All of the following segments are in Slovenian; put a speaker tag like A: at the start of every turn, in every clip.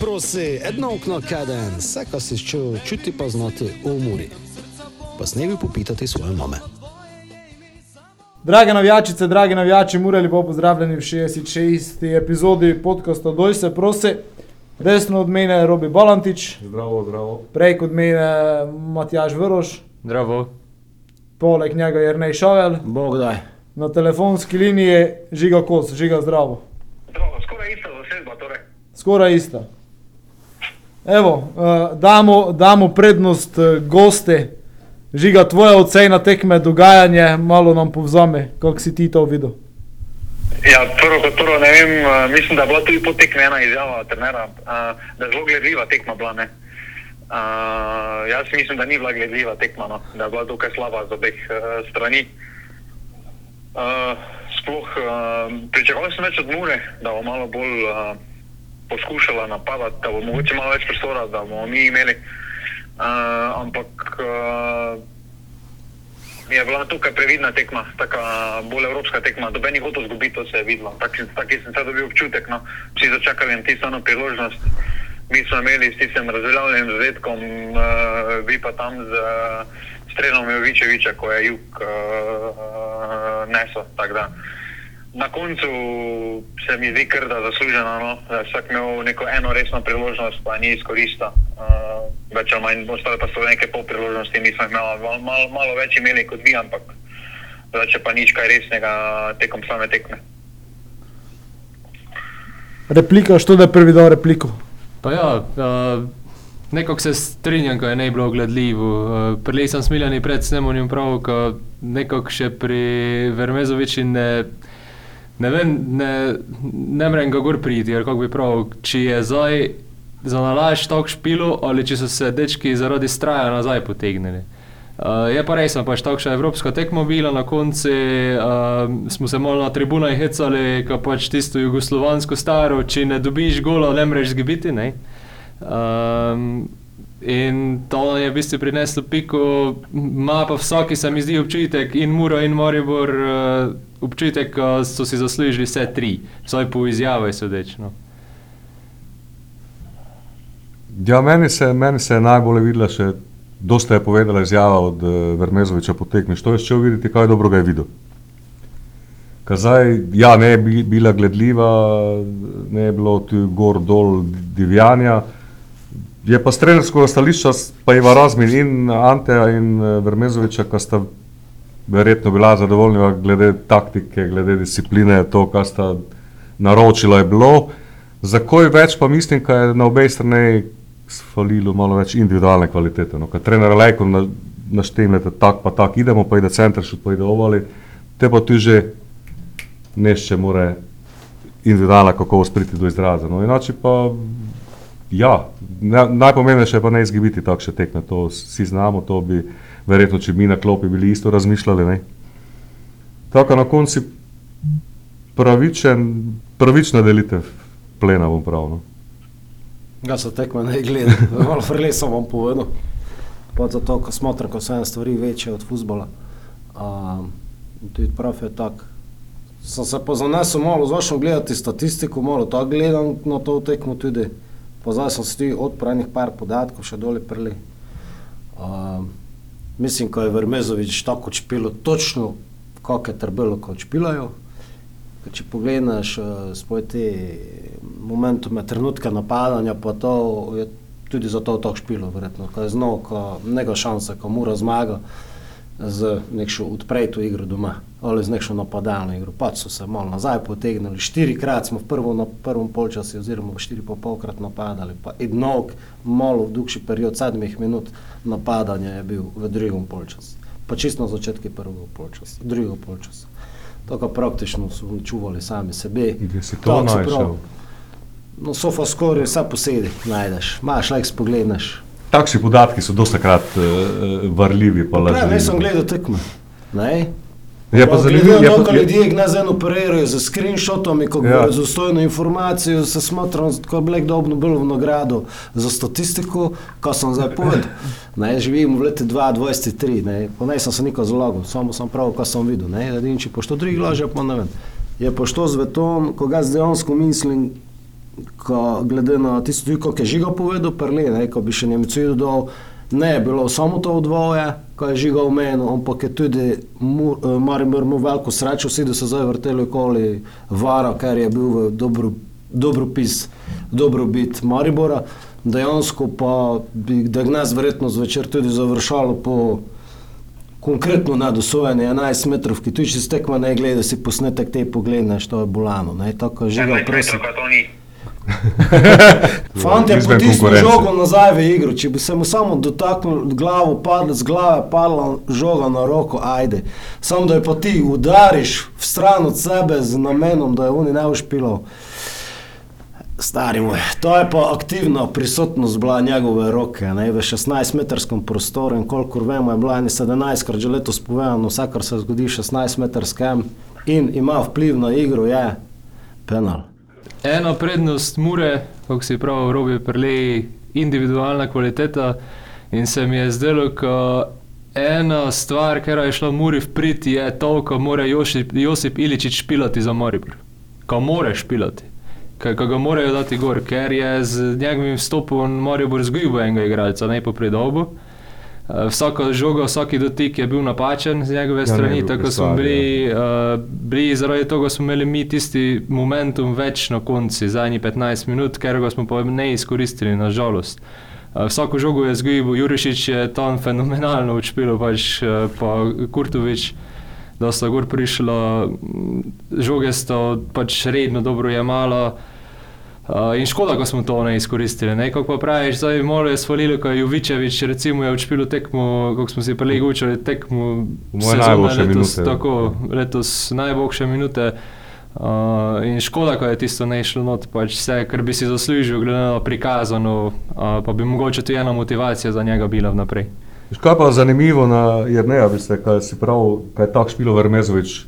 A: Prosi, edno okno kaden, vse, kar si čutil, čuti pa znati v umori. Pa snevi popitati svoje mame.
B: Drage navijačice, dragi navijači, morali bo pozdravljeni v 66. epizodi podcasta Doj se prosi. Desno od mene je Robi Balantič,
C: Zdravo, zdravo.
B: prej od mene Matjaž Vrš,
D: Zdravo.
B: poleg njega je Rnej Šavel,
A: Bog daj.
B: na telefonski liniji je Žiga Kos, Žiga zdravo.
E: Skoraj ista zasedba, torej.
B: Skoraj ista. Evo, eh, damo, damo prednost eh, goste. Žiga, tvoja ocena tekme, dogajanje, malo nam povzame, kako si ti to videl.
E: Ja, prvo kot prvo, ne vem, uh, mislim, da je bila tudi po tekmi ena izjava trenera, da je zelo gledljiva tekma bila. Ne? Uh, jaz mislim, da ni bila gledljiva tekma, no? da je bila dokaj slaba z obeh uh, strani. Uh, sploh uh, pričakoval sem več od Mure, da bo malo bolj uh, poskušala napadati, da bo mogoče malo več prostora, da bomo mi imeli. Uh, ampak uh, je bila tukaj previdna tekma, tako bolj evropska tekma, dobenih hotel zgubiti, to se je videlo. Taki, sem se dobil občutek, no, vsi začakali na tisto priložnost. Mi smo imeli s tistim razveljavljenim zadetkom, uh, vi pa tam z uh, strelom Jovičeviča, ko je jug uh, uh, nesel. Na koncu se mi zdi kar da zasluženo, no? da je vsak imel neko eno resno priložnost, pa ni izkoristil. Uh, več ali manj, ostale pa so neke pol priložnosti, nismo imeli, malo, malo, malo več imeli kot vi, ampak drugače pa nič kaj resnega tekom same tekme.
B: Replika, što da je prvi dal repliko?
D: Pa ja, uh, nekako se strinjam, ko je ne bilo gledljivo. Uh, Prej sem smiljani pred snemanjem prav, ko nekako še pri Vermezoviči ne, ne vem, ne, ne morem ga gor priti, jer kako bi prav, če je zdaj za nalaž tako špilo ali če so se dečki zaradi straja nazaj potegnili. Uh, je pa res, smo pač tako še evropsko tekmo bila, na koncu uh, smo se malo na tribunah hecali, ko pač tisto jugoslovansko staro, če ne dobiš gola, ne moreš zgibiti. Ne? Um, in to je v bistvu prineslo piko, ima pa vsaki se mi zdi občutek in Muro in Moribor uh, občutek, ko so si zaslužili vse tri, vsaj po izjavi sodeč. No.
C: Ja, meni se, meni se je najbolj videla še, dosta je povedala izjava od uh, Vermezoviča po tekmi. Što je šel videti, kaj dobro ga je videl. Kazaj, ja, ne je bi- bila gledljiva, ne je bilo tu gor dol divjanja. Je pa streljskega stališča, s- pa je Razmin in Anteja in eh, Vermezoviča, ki sta verjetno bila zadovoljna glede taktike, glede discipline, to, kar sta naročila, je bilo. Za koj več pa mislim, da je na obeh straneh falilo malo več individualne kvalitete. No, Ker trener Lejko na, naštemljete tak pa tak, idemo pa ide center, šut pa ide ovali, te pa tu že nešče more individualna kakovost priti do izraza. No, inače pa ja, na, najpomembnejše je pa ne izgibiti takšne tekme, to vsi znamo, to bi verjetno, če bi mi na klopi bili isto razmišljali. Ne? Tako na koncu pravičen, pravična delitev plena bom prav. No.
A: Ga se tekme ne gleda, malo frle sem vam povedal. Pa zato, ko smatram, ko so ene stvari večje od futbola. Um, tudi prav je tako. Sem se pa zanesel malo, začel gledati statistiko, malo tako gledam na to tekmo tudi. Pa zdaj sem si tudi odprl enih par podatkov, še dole prli. Um, mislim, ko je Vermezovič tako špilo, točno kako je trbelo, ko špilajo. Ker Če pogledaš uh, svoje te momentume, trenutke napadanja, pa to je tudi zato tako špilo, verjetno. Ko je znal, ko nega šanse, ko mora zmaga z nekšo odprejto igro doma ali z nekšo napadalno igro. Pač so se malo nazaj potegnili, štirikrat smo v prvo, na prvem polčasu oziroma štiri pa polkrat napadali, pa ednog malo v dugši period, sedmih minut napadanja je bil v drugem polčasu. Pa čisto na začetku prvega polčasa, drugega polčasa. Tako praktično so čuvali sami sebe.
C: Gdje si to našel?
A: No, sofa skoraj vse posedi najdeš, imaš, lajk spogledaš.
C: Takšni podatki so dosta krat uh, varljivi,
A: Prav, ne sem gledal tekme. Ne?
C: Je pa zanimivo, je
A: Gledal
C: pa,
A: je,
C: je,
A: ljudje nas eno operirajo z screenshotom, ko
C: Ja.
A: ja. z dostojno informacijo, se smatram, ko bi lahko dobil Nobelovo nagrado za statistiko, ko sem zdaj povedal. Ne, živim v letu 2023, ne, pa ne sem se nikoli zalogal, samo sem prav, ko sem videl. Ne, edin, če pa što drugi laže, pa ne vem. Je pa što z vetom, ko ga zdaj dejansko mislim, ko, glede na tisto, kako je žiga povedal, prli, ne, ko bi še Nemcijo dodal, ne je bilo samo to dvoje, ko je žiga omenil, ampak je tudi mu, eh, Maribor imel veliko srečo, vsi, so zdaj vrteli okoli Vara, ker je bil v dobro, dobropis, dobrobit Maribora. Dejansko pa bi Degnes verjetno zvečer tudi završalo po konkretno nadosojanje 11 metrov, ki tudi če si tekma ne gleda, si posnetek te pogledneš, to je bolano, ne, tako žiga
E: Ne,
A: prosim.
E: to, to ni.
A: Fant je
C: Izven
A: potisnil
C: konkurence.
A: žogo nazaj v igro, če bi se mu samo dotaknil glavo, padla z glave, padla žoga na roko, ajde. Samo da je pa ti udariš v stran od sebe z namenom, da je oni ne ušpilo. Stari moj, to je pa aktivna prisotnost bila njegove roke, ne, v 16-metrskem prostoru in kolikor vemo, je bila ena 17 krat že letos povedano, vse, kar se zgodi v 16-metrskem in ima vpliv na igro, je penal.
D: Ena prednost Mure, kako si prav robi prelej, individualna kvaliteta. In se mi je zdelo, da ena stvar, ki je šla Muri v prid, je to, ko mora Josip, Josip Iličič špilati za Maribor. Ko mora špilati. Ko ga morajo dati gor, ker je z njegovim vstopom Maribor zgubil enega igralca, ne pa predolgo. Uh, vsako žogo, vsaki dotik je bil napačen z njegove
C: Ja,
D: strani,
C: ni bil
D: tako smo
C: pristvari,
D: bili, uh, bili, zaradi tega smo imeli mi tisti momentum več na konci, zadnjih 15 minut, ker ga smo pa ne izkoristili, nažalost. Uh, vsako žogo je zgubil, Jurišič je tam fenomenalno učpil, pač uh, pa Kurtovič, da sta gor prišla, mm, žoge sta pač redno dobro jemala. Uh, in škoda, ko smo to ne izkoristili. Ne? Kako pa praviš, zdaj malo je svalilo, ko je Jovičevič recimo je odšpil tekmo, kako smo si prelej učili tekmo
C: Moje najboljše
D: letos,
C: minute.
D: tako, letos najboljše minute. Uh, in škoda, ko je tisto ne šlo not, pač vse, kar bi si zaslužil, glede na prikazano, uh, pa bi mogoče tudi ena motivacija za njega bila vnaprej.
C: Kaj pa zanimivo na Jrneja, veste, kaj si prav, kaj je tak špilo Vermezovič,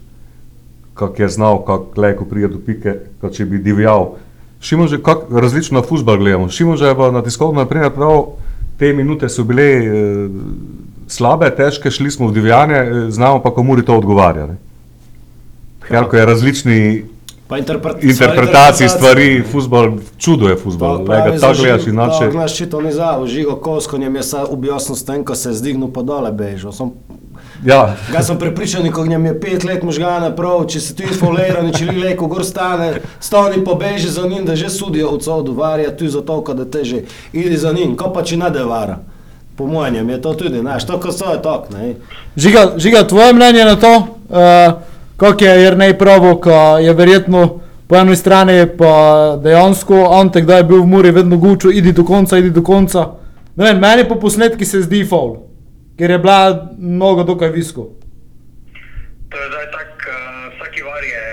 C: kak je znal, kak lejko prije do pike, kot če bi divjal. Šimo že, kak različno na futbol gledamo. Šimo že je pa na tiskovno, naprimer, prav te minute so bile eh, slabe, težke, šli smo v divjanje, eh, znamo pa, komu to odgovarja. Ne? Ker je različni
A: interpret
C: interpretacij stvari, futbol, čudo je futbol,
A: Pa
C: le ga
A: pravi
C: tako
A: za
C: gledaš inače.
A: Da, gledaš čito ni za, žigo koskonjem je sa objasnil s tem, ko se je zdignil pa dole bežal. Sem,
C: Ja,
A: ga sem prepričan, ko njem je pet let možgana prav, če se ti folera, če li leko gor stane, stani pa beži za njim, da že sudijo od sodu, varja tu za to, da te že idi za njim, ko pa če ne devara. Po mojem je to tudi, znaš, to ko so je tok, ne.
B: Žiga, žiga, tvoje mnenje na to, uh, kako je Jrnej pravo, ko je verjetno po eni strani pa dejansko Antek, da je bil v Muri vedno gučo, idi do konca, idi do konca. Ne vem, meni po posnetki se zdi faul, ker je bila noga dokaj visko.
E: To je zdaj tak, uh, vsaki var je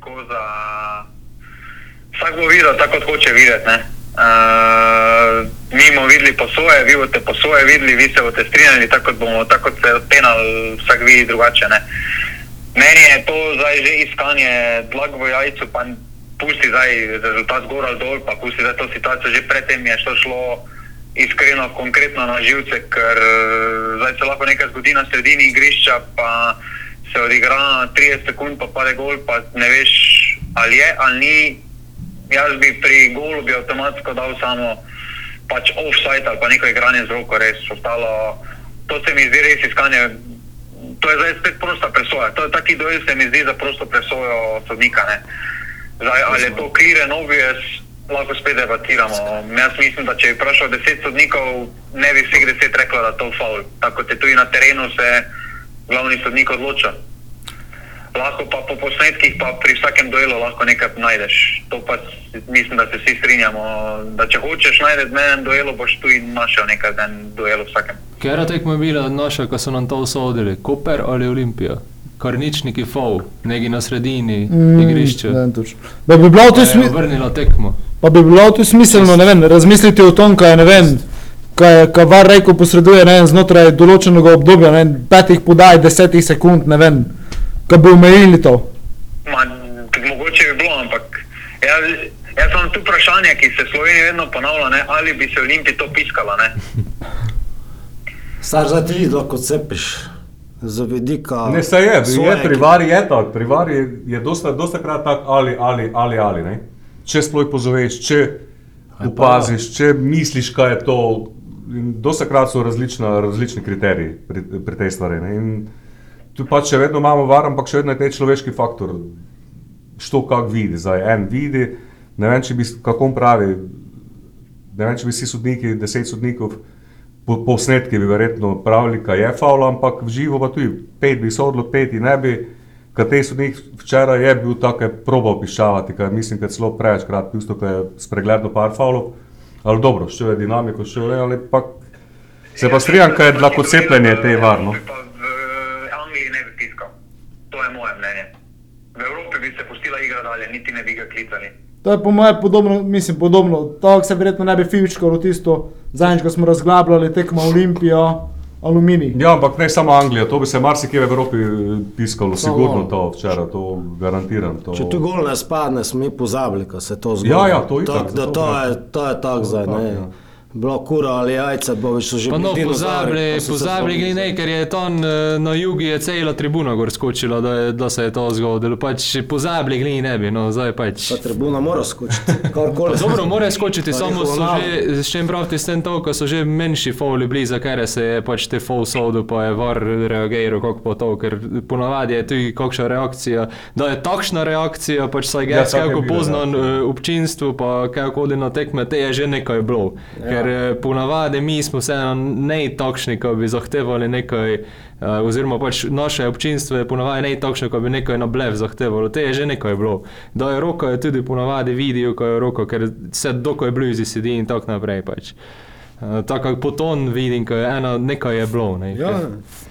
E: koza. Vsak bo videl tako, kot hoče videti. ne. Uh, mi bomo videli po svoje, vi boste po svoje videli, vi se boste strinjali, tako kot bomo, tako kot se penal vsak vidi drugače. Ne. Meni je to zdaj že iskanje dlag v jajcu, pa pusti zdaj rezultat gor ali dol, pa pusti zdaj to situacijo, že predtem je šlo, šlo iskreno, konkretno na živce, ker eh, zdaj se lahko nekaj zgodi na sredini igrišča, pa se odigra 30 sekund, pa pade gol, pa ne veš ali je ali ni. Jaz bi pri golu bi avtomatsko dal samo pač offside ali pa neko igranje z roko, res ostalo. To se mi zdi res iskanje. To je zdaj spet prosta presoja. To je taki duel, se mi zdi za prosto presojo sodnika. Zdaj, ali je to clear and obvious, lahko spet debatiramo. Jaz mislim, da če bi vprašal deset sodnikov, ne bi vseh deset reklo, da je to faul. Tako je tudi na terenu se glavni sodnik odloča. Lahko pa po posnetkih, pa pri vsakem duelu lahko nekaj najdeš. To pa mislim, da se vsi strinjamo. Da če hočeš najti na enem duelu, boš tudi našel nekaj na enem duelu vsakem.
D: Kera tekma je bila naša, ko so nam to usodili, Koper ali Olimpija? Kar nič neki fov, neki na sredini mm, igrišča.
B: ne točno. Da bi bilo to
D: Je
B: smiselno.
D: Vrnila tekmo.
B: Pa bi bilo to smiselno, ne vem, razmisliti o tom, kaj je, ne vem, kaj, kaj var reko posreduje, ne vem, znotraj določenega obdobja, ne vem, petih podaj, desetih sekund, ne vem, kaj bi omejili to.
E: Ma, mogoče bi bilo, ampak jaz, jaz imam tu vprašanje, ki se v Sloveniji vedno ponavlja, ne, ali bi se Olimpiji to piskala. Ne?
A: Star zdaj ti lahko cepiš za vidika.
C: Ne, se je, je
A: svoje
C: pri vari je tako, pri vari je, je dosta, dosta krat tako ali, ali, ali, ali. Ne? če sploh pozoveš, če opaziš, če misliš, kaj je to. Dostakrat so različna, različni kriteriji pri, pri tej stvari. Ne? In tu pač še vedno imamo var, ampak še vedno je ta človeški faktor, što kak vidi. Zdaj en vidi, ne vem, če bi, kako pravi, ne vem, če bi vsi sodniki, deset sodnikov, po posnetki bi verjetno pravili, kaj je faul, ampak v živo pa tudi pet bi sodilo, pet in ne bi. Kateri sodnik včeraj je bil tako probal pišavati, kaj mislim, da je celo prevečkrat pisal, da je spregledal par faulov. Ali dobro, še je dinamiko, še je, ali pa se pa strinjam, kaj je lahko cepljenje te varno.
E: V Angliji ne bi piskal. To je moje mnenje. V Evropi bi se pustila igra dalje, niti ne bi ga klicali.
B: To je po mojem podobno, mislim, podobno. To se verjetno ne bi fičkalo tisto, zadnjič, ko smo razglabljali tekmo Olimpijo, Aluminij.
C: Ja, ampak ne samo Anglija, to bi se marsikje v Evropi eh, piskalo, sigurno to včeraj, to garantiram. To.
A: Če tu gol ne spadne, smo mi pozabili, ko se to zgodi.
C: Ja, ja, to itak,
A: Tak, to,
C: pravim.
A: je, to je tako zdaj.
C: tak,
A: Ne.
C: ja.
A: Bilo kura ali jajca, bo več so že
D: Pa no,
A: bili
D: pozabili, pozabili glede, ker je tam eh, na jugu je cela tribuna gor skočila, da, je, da se je to zgodilo. Pač pozabili glede ne bi, no zdaj pač.
A: Ta tribuna mora skočiti. Karkoli.
D: Dobro, mora skočiti, samo so že, s čim pravite, s tem to, ko so že menjši fauli bili, za kar se je pač te faul sodu, pa je var reagiral, kako po to, ker ponavadi je tudi kakšna reakcija, da je takšna reakcija, pač saj
C: Ja, tako je
D: kako
C: bilo,
D: poznan
C: ja.
D: eh, občinstvu, pa kako hodi na tekme, te je že nekaj bilo. Ja. Ker eh, ponavadi mi smo vseeno ne takšni, ko bi zahtevali nekaj, eh, oziroma pač naše občinstvo je ponavadi ne takšno, ko bi nekaj na blev zahtevalo, te je že nekaj bilo. Da je roko, je tudi ponavadi vidijo, ko je roko, ker se doko je blizu sedi in tako naprej. Pač. Uh, tako kot poton vidim, ko je eno, nekaj je bilo. Ne,
A: Ja,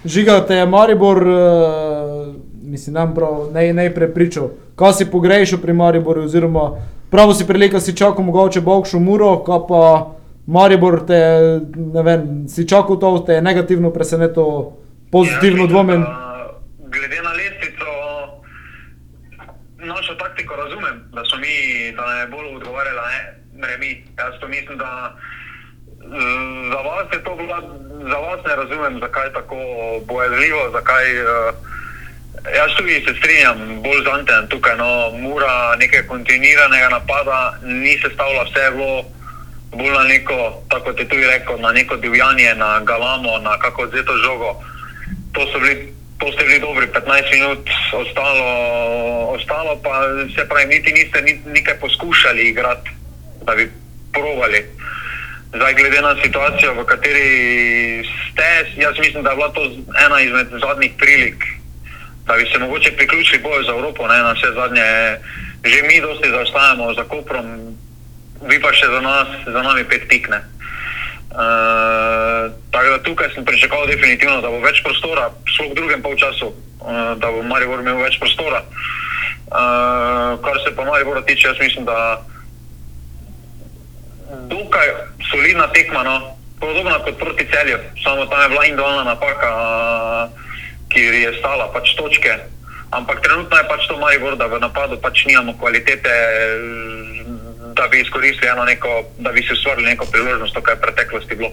B: Žiga te je Maribor, uh, mislim, nam prav ne, ne prepričal. Kaj si pogrešal pri Mariboru, oziroma pravo si preleka, si čakal mogoče bogšo muro, ko pa Maribor te, ne vem, si čakal to, te je negativno presenetil, pozitivno dvomim.
E: da Glede na lestvico, našo taktiko razumem, da so mi, da je bolj odgovarjala ne, remi. Jaz to mislim, da za vas je to bilo, za vas ne razumem, zakaj je tako bojazljivo, zakaj. Uh, Jaz tudi se strinjam, bolj z Antejem tukaj. No, Mura nekaj kontinuiranega napada ni sestavila vse, je bilo bolj na neko, tako kot je tudi rekel, na neko divjanje, na galamo, na kako odzeto žogo. To so bili, to ste bili dobri 15 minut, ostalo, ostalo pa se pravi, niti niste ni, nekaj poskušali igrati, da bi provali. Zdaj, glede na situacijo, v kateri ste, jaz mislim, da je bila to ena izmed zadnjih prilik, da bi se mogoče priključili boju za Evropo, ne, na vse zadnje. Že mi dosti zaostajamo za Koprom, vi pa še za, nas, za nami pet pikne. Uh, tako da tukaj sem pričakoval definitivno, da bo več prostora, sploh v drugem polčasu, uh, da bo Maribor imel več prostora. Uh, kar se pa Maribora tiče, jaz mislim, da dokaj solidna tekma, no. podobna kot proti celju, samo tam je bila individualna napaka, ki je stala pač točke. Ampak trenutno je pač to Maribor, da v napadu pač nimamo kvalitete, da bi izkoristili eno neko, da bi si ustvarili neko priložnost, kar je v preteklosti bilo.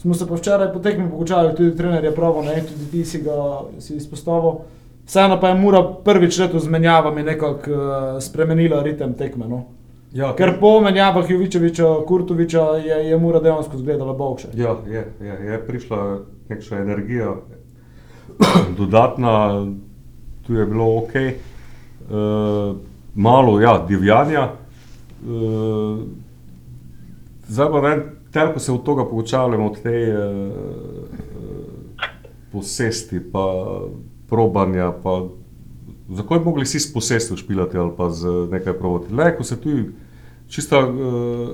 B: Smo se pa včeraj po tekmi pogučali, tudi trener je pravo, ne, tudi ti si ga si izpostavil. Vseeno pa je Mura prvič letos z menjavami nekako uh, spremenila ritem tekme. No.
C: Ja,
B: Ker po menjavah Jovičeviča, Kurtoviča je, je Mura dejansko izgledala bogše.
C: Ja, je, je, je prišla neka energija, dodatna, tu je bilo ok, uh, malo ja, divjanja. Uh, zdaj pa ne, toliko se od tega poučavljamo, od te uh, posesti, pa probanja. Pa, zakaj bi mogli vsi s posestjo špilati ali pa z nekaj provoti? Le, ko se tu čista. Uh,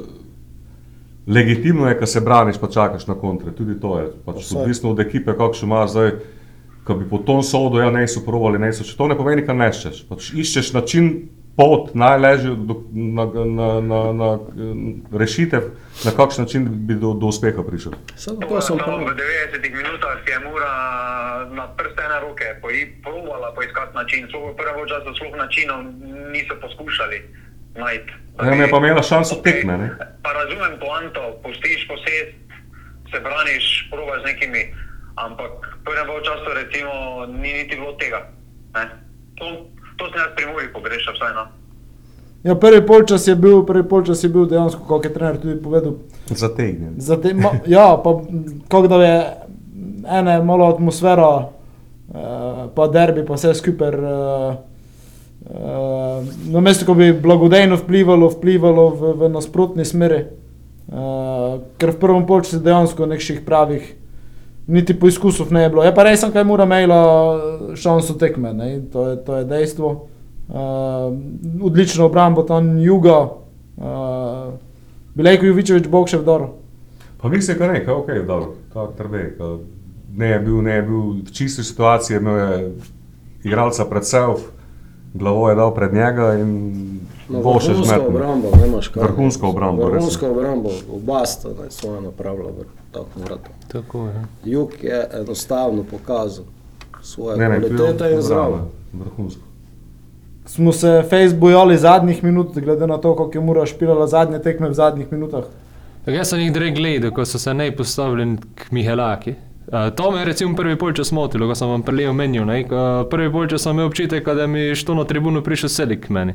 C: Legitimno je, da se braniš, pa čakaš na kontre. Tudi to je. Pač odvisno od ekipe, kakšno imaš zdaj. Ko bi po tom sodu, ja, ne so provali, ne so. Če to ne pomeni, da neščeš. Pač iščeš način, pot, najlažje do- na, na, na, na, rešitev, na kakšen način bi do, do uspeha prišel.
A: Samo to sem prav.
E: v 90 minutah je Mura na prste ene roke provala poiskati način, sploh v prvem času sploh načinov niso poskušali najti.
C: Ja, je pa imela šanso tekme, ne?
E: Pa razumem poanto, pustiš posest, se braniš, probaš z nekimi, ampak v prvem času recimo ni niti bilo tega. Ne? To, to sem jaz pri Muri pogrešal vsaj no.
B: Ja, prvi polčas je bil, prvi polčas je bil dejansko, kot je trener tudi povedal,
C: Zategnjen.
B: Za te, ma, ja, pa kako da je ena malo atmosfera, uh, pa derbi, pa vse skupaj. Uh, uh, na mestu, ko bi blagodejno vplivalo, vplivalo v, v nasprotni smeri, uh, ker v prvem polčasu dejansko nekših pravih, niti poizkusov ne je bilo. Je pa res, kaj mora imela šanso tekme? To, je, to je dejstvo. Uh, odlično obrambo tam juga. Uh, Bilejko Jovičevič, bog še vdor.
C: Pa mislim, da ne, kaj ok, dobro, tako trbe. Ne je bil, ne je bil v čisti situaciji, imel je igralca pred sebe, glavo je dal pred njega in
A: No,
C: bo še
A: vrhunsko
C: zmetno.
A: obrambo, nemaš kaj.
C: Vrhunsko obrambo, res.
A: Vrhunsko obrambo, oba sta ne, svoje napravila v tako vrata.
D: Tako je.
A: Jug je enostavno pokazal svoje
C: Ne, ne,
A: kvalitete in zdravo.
C: Vrhunsko.
B: Smo se fejs bojali zadnjih minut, glede na to, kako je Mura špilala zadnje tekme v zadnjih minutah.
D: Tak jaz sem jih direkt gledal, ko so se ne postavili k Mihelaki. Uh, to me je recimo prvi polčas motilo, ko sem vam prej omenil. ne, ko Prvi polčas sem imel občutek, da mi je što na tribuno prišel selik k meni,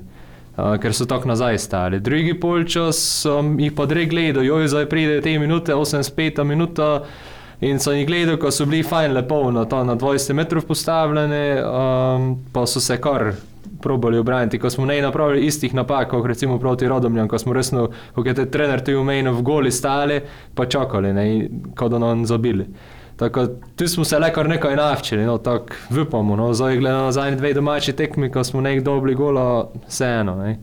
D: uh, ker so tako nazaj stali. Drugi polčas sem jih pa direkt gledal, joj, zdaj pride te minute, 85 minuta. In sem jih gledal, ko so bili fajn lepo na, to, na 20 metrov postavljeni, um, pa so se kar probali obraniti, ko smo ne napravili istih napak, kot recimo proti Rodomljam, ko smo resno, kot je te trener tu umejno v goli stali, pa čakali, kot da nam zabili. Tako, tu smo se le kar nekaj navčili, no, tako upamo, no, zdaj gledamo na zadnji dve domači tekmi, ko smo nekaj dobili gola, vseeno, ne.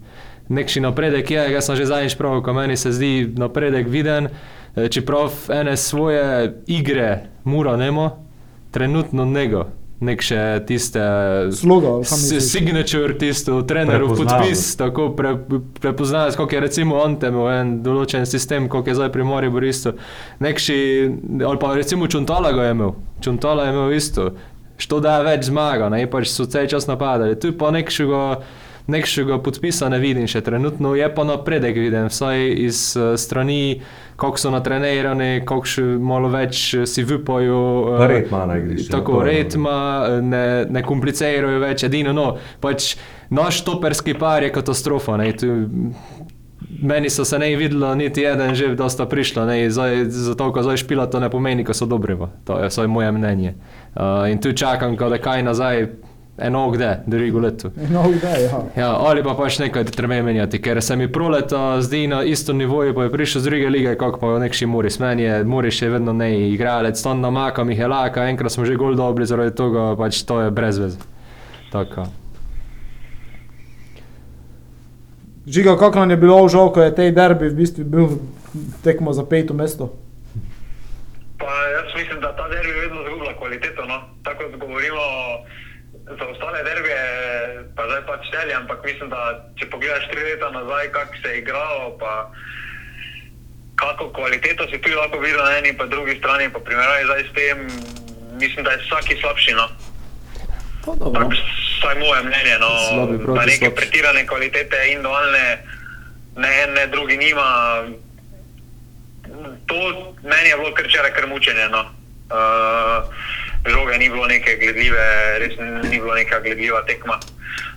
D: Nekši napredek je, jaz sem že zadnjič prav, ko meni se zdi napredek viden, eh, čeprav ene svoje igre mura nemo, trenutno nego. Nek še tiste
B: Sloga,
D: signature, tisto trenerov
C: Prepoznavnost.
D: podpis, tako pre, prepoznavati, kako je recimo on tem en določen sistem, kako je zdaj pri Moriboru isto. Nekši, ali pa recimo Čuntala ga je imel, Čuntala je imel isto, što da več zmaga, ne, pač so cel čas napadali. Tu pa nekšega, nekšega podpisa ne vidim še trenutno, je pa napredek viden, vsaj iz eh, strani, kako so natrenirani, kako še malo več eh, si vipajo. eh,
C: Pa red ima na igrišču,
D: Tako,
C: to je
D: red ima, ne, ne komplicirajo več, edino, no, pač naš toperski par je katastrofa. Ne, tu, meni so se ne videlo, niti eden že, da sta prišla, ne, zdaj, zato, ko zdaj špila, to ne pomeni, ko so dobri, to je vsaj moje mnenje. Uh, in tu čakam, ko da kaj nazaj, eno gde, drugo leto.
B: No, ideja, ja.
D: Ja, ali pa pač nekaj treba menjati, ker se mi proleta zdi na isto nivoju, pa je prišel z druge lige, kot pa nekši Muris. Meni je Muris še vedno ne igralec, tam namaka Mihelaka, enkrat smo že gol dobili, zaradi tega pač to je brez veze. Tako.
B: Žiga, kako nam je bilo žal, ko je tej derbi v bistvu bil tekmo za peto mesto.
E: Pa jaz mislim, da ta derbi vedno zgublja kvaliteto. No? Tako kot govorimo za ostale derbije, pa zdaj pač celje, ampak mislim, da če pogledaš tri leta nazaj, kako se je igralo, pa kako kvaliteto si tu lahko videl na eni in drugi strani, pa primerjavi zdaj s tem, mislim, da je vsaki slabši. No? Tako vsaj moje mnenje, no,
D: Slabi proti
E: da neke
D: slabši.
E: pretirane kvalitete individualne, ne en, ne drugi nima. To meni je bilo kar čara kar mučenje. No. Uh, žoge ni bilo neke gledljive, res ni bilo neka gledljiva tekma.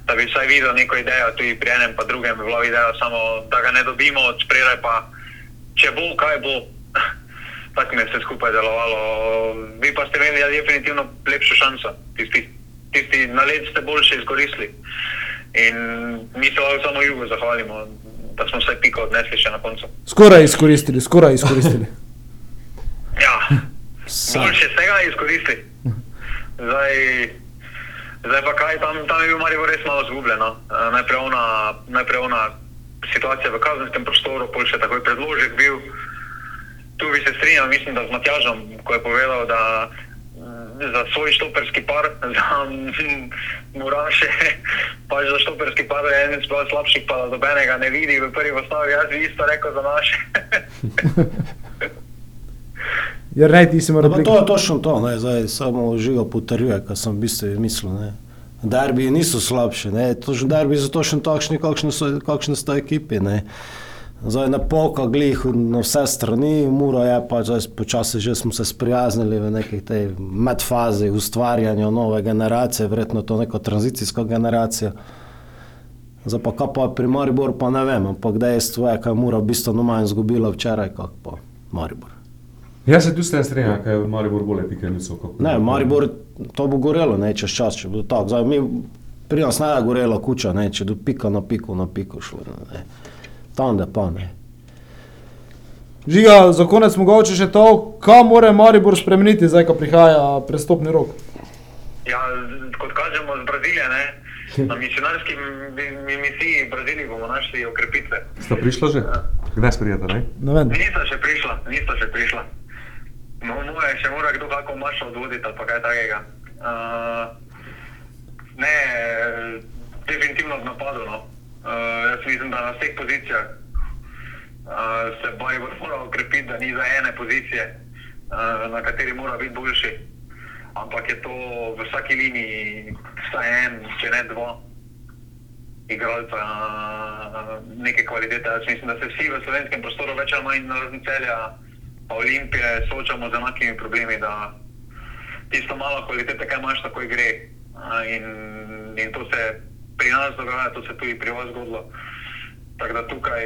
E: Da bi vsaj videl neko idejo, tudi pri enem pa drugem je bila ideja, samo da ga ne dobimo od spredaj, pa če bo, kaj bo. Tako mi je vse skupaj delovalo. Vi pa ste imeli definitivno lepšo šanso. Tisti, tisti na let ste boljše izkoristili. In mi se lahko samo jugu zahvalimo, da smo vse piko odnesli še na koncu.
B: Skoraj izkoristili, skoraj izkoristili.
E: Ja,
A: Sam.
E: boljše ste ga izkoristili. Zdaj, zdaj pa kaj, tam, tam je bil Marijo res malo zgubljen. no. Eh, Najprej ona, najprej ona situacija v kazenskem prostoru, pol še takoj predložek bil. Tu bi se strinjal, mislim, da z Matjažom, ko je povedal, da mm, za svoj štoperski par, za mm, Muraše, pa za štoperski par je en sploh slabših, pa dobenega ne vidi v prvi postavi. Jaz bi isto rekel za naše.
B: Jer ne, ti si
A: Ja, pa
B: biti.
A: to je točno to, ne, zdaj samo živo potrjuje, kar sem v bistvu mislil. Ne. Derbi niso slabši, ne, to že derbi so točno takšni, kakšne so, kakšne so ekipi. Ne. Zdaj na polka glih na vse strani, mura je pa zdaj počasi že smo se sprijaznili v neki tej medfazi ustvarjanja nove generacije, verjetno to neko tranzicijsko generacijo. Zdaj pa kaj pa pri Mariboru, pa ne vem, ampak dejstvo je, kaj mora bistveno manj izgubila včeraj, kot pa Maribor.
C: Jaz se tu s tem strinjam, kaj je Maribor bolje pike niso.
A: Ne, Maribor, to bo gorelo, ne, čez čas, če bo tako. Zdaj, mi, pri nas ne je gorela kuča, ne, če do pika na piku, na piku šlo. Ne. Tam da pa ne.
B: Žiga, za konec mogoče še to, kaj mora Maribor spremeniti, zdaj, ko prihaja prestopni rok.
E: Ja, kot kažemo z Brazilije, ne, na misionarski mi- mi- misiji v Braziliji bomo našli okrepitve.
C: Sta prišla že? Kdaj sprijeta, ne?
B: Ne vem.
E: Nista še prišla, nista še prišla. No, moje še mora kdo kako mašo odvoditi ali kaj takega. Uh, ne, definitivno v napadu. No. Uh, jaz mislim, da na vseh pozicijah uh, se Maribor mora okrepiti, da ni za ene pozicije, uh, na kateri mora biti boljši. Ampak je to v vsaki liniji vsaj en, če ne dva igralca neke kvalitete. Jaz mislim, da se vsi v slovenskem prostoru več ali manj na razen celja Olimpije soočamo z enakimi problemi, da tisto malo kvalitete, kaj imaš, takoj gre. In, in to se pri nas dogaja, to se tudi pri vas zgodilo. Tako da tukaj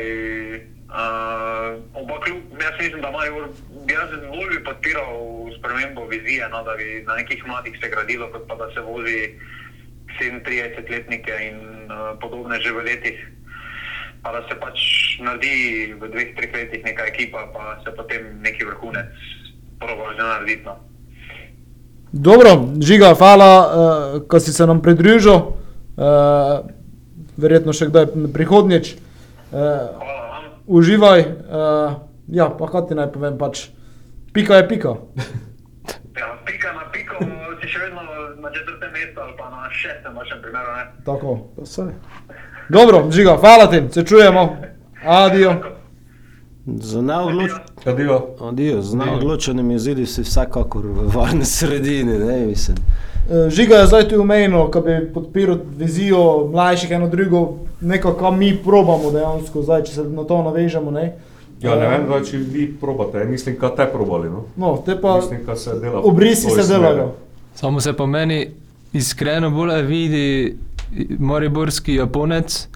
E: uh, oba kljub, jaz mislim, da imajo, jaz bolj bi podpiral spremembo vizije, no, da bi na nekih mladih se gradilo, kot pa da se vozi 37-letnike in uh, podobne že v letih. Pa da se pač naredi v dveh, treh letih neka ekipa, pa se potem neki vrhunec proba že narediti. No.
B: Dobro, Žiga, hvala, uh, ko si se nam pridružil. Uh, verjetno še kdaj prihodnjič. Uh,
E: Hvala vam.
B: uživaj. Uh, ja, pa kaj ti naj povem, pač pika je pika.
E: Ja, pika na piko si še vedno na četrtem mestu ali pa na šestem, v vašem primeru. Ne?
B: Tako.
A: Pa saj.
B: Dobro, Žiga, hvala ti, se čujemo. Adijo.
A: Z neodloč...
C: Adijo.
A: Adijo, z neodločenimi izidi si vsekakor v varni sredini, ne, mislim.
B: Eh, Žiga je zdaj tu umejeno, ko bi podpiral vizijo mlajših eno drugo, neko, kar mi probamo dejansko, zdaj, če se na to navežemo. Ne?
C: Ja, ne vem, da če vi probate, mislim, kaj te probali. No?
B: No, te pa
C: Mislim, kaj se dela.
B: obrisi se delajo.
D: Samo se po meni iskreno bolj vidi Mariborski Japonec,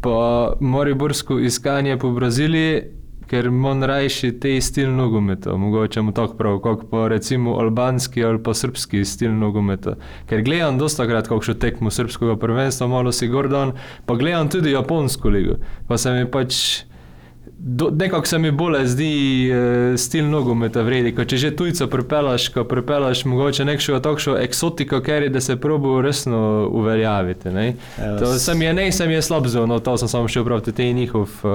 D: pa Mariborsko iskanje po Braziliji, ker imam rajši te stil nogometa, mogoče mu tako prav, kot pa recimo albanski ali pa srpski stil nogometa. Ker gledam dosta krat kakšno tekmo srpskega prvenstva, malo si Gordon, pa gledam tudi japonsko ligo, pa se mi pač nekako se mi bolj zdi e, stil nogometa vredi, ko če že tujca pripelaš, ko pripelaš mogoče nekšo takšno eksotiko, ker je, da se probo resno uveljaviti. Ne?
A: Evo,
D: To sem je, ne, sem je slab zelo, no to sem samo še prav, te njihov, uh,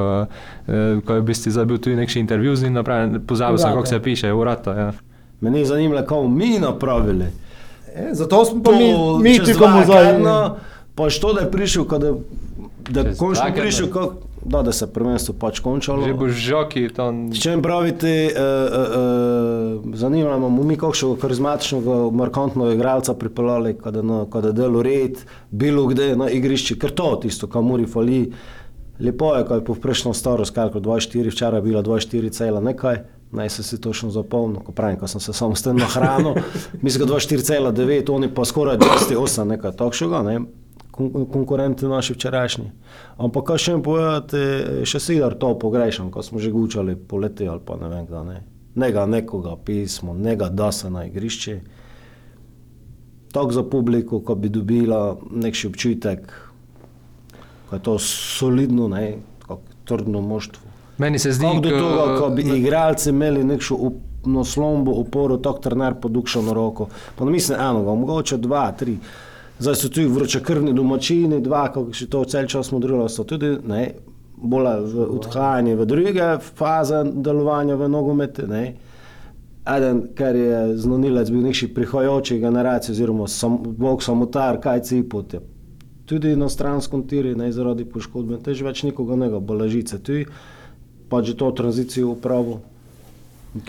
D: uh, ko je v bistvu zdaj bil tudi nekši intervju z njim, pozabil sem, kako se piše, urata, ja.
A: Meni je zanimivo, kako mi napravili.
B: E, zato smo pa mi,
A: To
B: mi
A: dva
B: zdaj.
A: tedna, Pa što da je prišel, ko da, da
D: Čez
A: končno prišel, ko, da, da se prvenstvo pač končalo.
D: Že boš žoki tam.
A: S čem pravite, uh, uh, uh, zanima me, mi kakšnega karizmatičnega, markantnega igralca pripeljali, kada, na, kada delo red, bilo kde na igrišču, ker to tisto, kam muri fali. Lepo je, ko je povprečna starost, kako 24, včeraj je bila 24 cela nekaj, naj se si točno zapomnil, ko pravim, ko sem se samo s tem nahranil, mislim, da 24,9, oni pa skoraj 28, nekaj takšnega, ne, kon- konkurenti naši včerajšnji. Ampak kaj še jim povedati, še sidar to pogrešam, ko smo že gučali poleti ali pa ne vem kdaj, ne. Nega nekoga pismo, nega da se na igrišče. Tako za publiko, ko bi dobila nekši občutek, ko je to solidno, ne, trdno moštvo.
D: Meni se zdi,
A: do
D: ko-
A: tega, ko bi igralci imeli nekšo up, naslombo, oporo, tako trener podukšal na roko. Pa ne mislim enoga, mogoče dva, tri. Zdaj so tu vročekrvni domačini, dva, kako še to cel čas modrilo, so tudi ne, bolj v odhajanje v druge faze delovanja v nogometu. ne. Eden, ker je znanilec bil nekši prihajajoči generaciji, oziroma sam, bog samotar, kaj cipot je. Tudi na stranskem tiri, ne zaradi poškodbe, tež več nikoga ne ga bolažice. Tu pa že to tranzicijo upravo.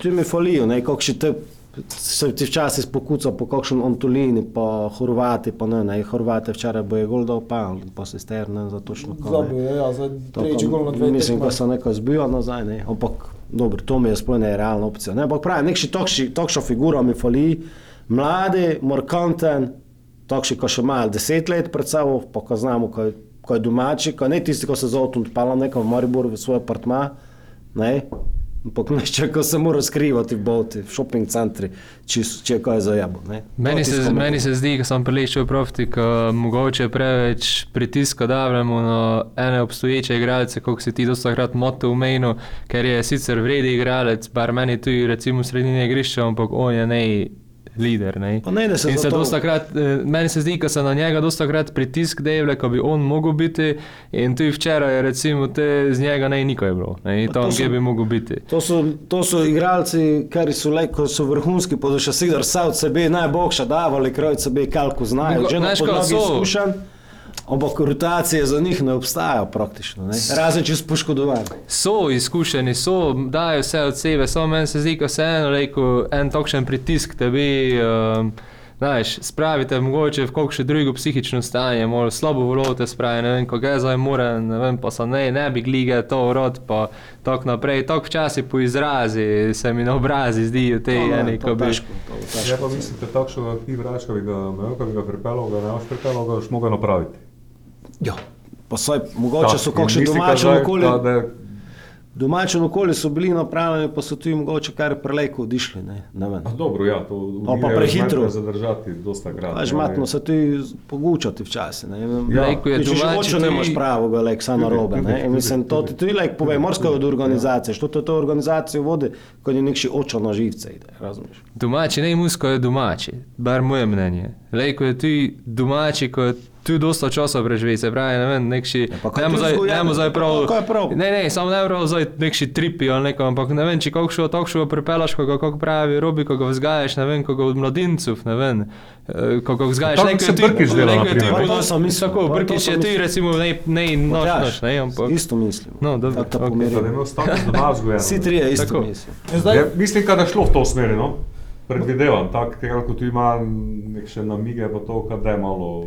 A: Tu mi falijo, ne, kako še te, se ti včasih spokuca po kakšnem Antolini, pa Horvati, pa ne, ne, Horvate včeraj bo je gol dal, pa, pa se sterne za točno ne.
B: Zabil je, ja, zdaj
A: pa
B: gol na dve
A: Mislim, da se nekaj zbijo nazaj, ne? ampak dobro, to mi je sploh ne realna opcija. Ne? Ampak pravi, nekši takši, takšna figura mi fali, mladi, markanten, takšni, ko še imajo deset let pred sabo, pa ko znamo, kaj, ko je domači, ko ne tisti, ko se zauto odpala nekam v Mariboru v svoj apartma, ne, ampak nešče, ko se mora skrivati v boti, v shopping centri, če, če je kaj zajabo, ne.
D: Meni se, meni se zdi, ko sem prelešel v profti, ko mogoče preveč pritiska davljamo na ene obstoječe igralce, kot si ti dostakrat moto umenil, ker je sicer vredi igralec, bar meni tu recimo v sredini igrišča, ampak on je nej lider. Ne.
A: Pa ne, da se
D: In se dostakrat, eh, meni se zdi, da se na njega dostakrat pritisk dejavlja, ko bi on mogel biti in tudi včeraj je recimo te z njega ne nikoj bilo, ne, tam,
A: to
D: kje
A: so-
D: bi mogel biti.
A: To so, to so igralci, ki so, le, ko so vrhunski, pa so še sigar vse od sebe najboljša davali, krojci sebe kalku znajo, že na podlagi izkušenj. Ampak rotacije za njih ne obstajajo praktično, ne? razen če so poškodovani.
D: So izkušeni, so, dajo vse od sebe, samo meni se zdi, ko se eno reko, en takšen pritisk tebi, um, znaš, spravite mogoče v kakšno drugo psihično stanje, malo slabo volote spravi, ne vem, ko ga zdaj mora, ne vem, pa so ne, ne bi glige to rod, pa tako naprej, tako včasih po izrazi se mi na obrazi zdijo te
A: ne,
D: eni,
A: to
D: ko bi...
A: težko, težko.
C: Ja, pa mislite, takšnega ti vračka bi ga imel, ko bi ga pripeljal, ga ne boš pripeljal, ga boš mogel napraviti.
A: Ja. Pa saj, mogoče so
C: Tak, in
A: kakšne domače okolje.
C: da- je-
A: Domače okolje so bili napravljeni, pa so tudi mogoče kar prelejko odišli. Ne, ne vem.
C: Ah, dobro, ja, to
A: pa
C: umirejo
A: prehitro.
C: zadržati dosta krat.
A: Pač
C: ja,
A: matno
C: ne.
A: se ti pogučati včasih. Ne,
C: Ja.
D: Lejko je
A: Če že
D: domači,
A: hoče, ne imaš
D: tudi-
A: pravega, like, samo robe. Ne? In
C: tudi,
A: mislim, to
C: tudi.
A: ti tudi like, povej, morska od organizacije, što to, to organizacijo vodi, ko je nekši očo na živce ide, razumiješ?
D: Domači, ne musko je domači, bar moje mnenje. Lej, ko je tu domači, ko je tu dosta časa preživi, se pravi, ne vem, nekši,
A: Ja, pa kaj
D: ne
A: tu
D: zdaj, ne prav,
A: Pa kaj prav?
D: ne, ne, samo ne prav zdaj nekši tripi ali neko, ampak ne vem, če kakšno takšno pripelaš, ko ga, kako pravi, robi, ko ga vzgajaš, ne vem, ko ga od mladincov, ne vem, eh, ko ga vzgajaš,
C: tako
D: ko
C: se dela,
D: tu
C: na primer.
D: bilo-
A: Pa to sem mislil,
D: Tako,
A: pa sem
D: je
A: mislil.
D: recimo ne, ne noč, noč, ne, ampak.
A: Isto mislim.
D: No, dobro,
A: Tako.
C: Da ne status doma vzgojen.
A: Vsi trije isto
D: Tako.
A: mislim.
B: Zdaj,
C: Ja, mislim, da je šlo v to smer, no? predvidevam, tako kot ima nek še namige, pa to, kad da je malo.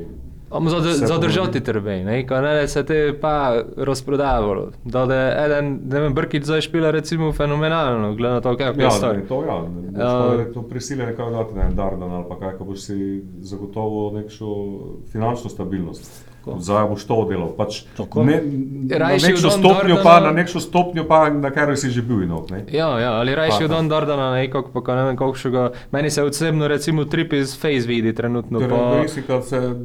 D: Amo zad, zadržati trbe, ne, ko ne se te pa razprodavalo. Da je eden, ne vem, Brkić zdaj špila recimo fenomenalno, glede na to, kako je
C: Ja,
D: star.
C: ne, to ja, pa to prisiljen nekaj dati na en dardan ali pa kaj, ko boš si zagotovil nekšo finančno stabilnost. Zdaj boš to delal. Pač
A: Tako.
C: ne, na
D: Rajši v Don
C: stopnjo,
D: Dardana-
C: pa, na nekšo stopnjo pa, na kateri si že bil inok. Ne?
D: Ja, ja, ali rajši od. Don Dardana, ne, kako pa, ne vem, kakšnega, meni se osebno recimo trip iz Face vidi trenutno,
C: Torej, kad se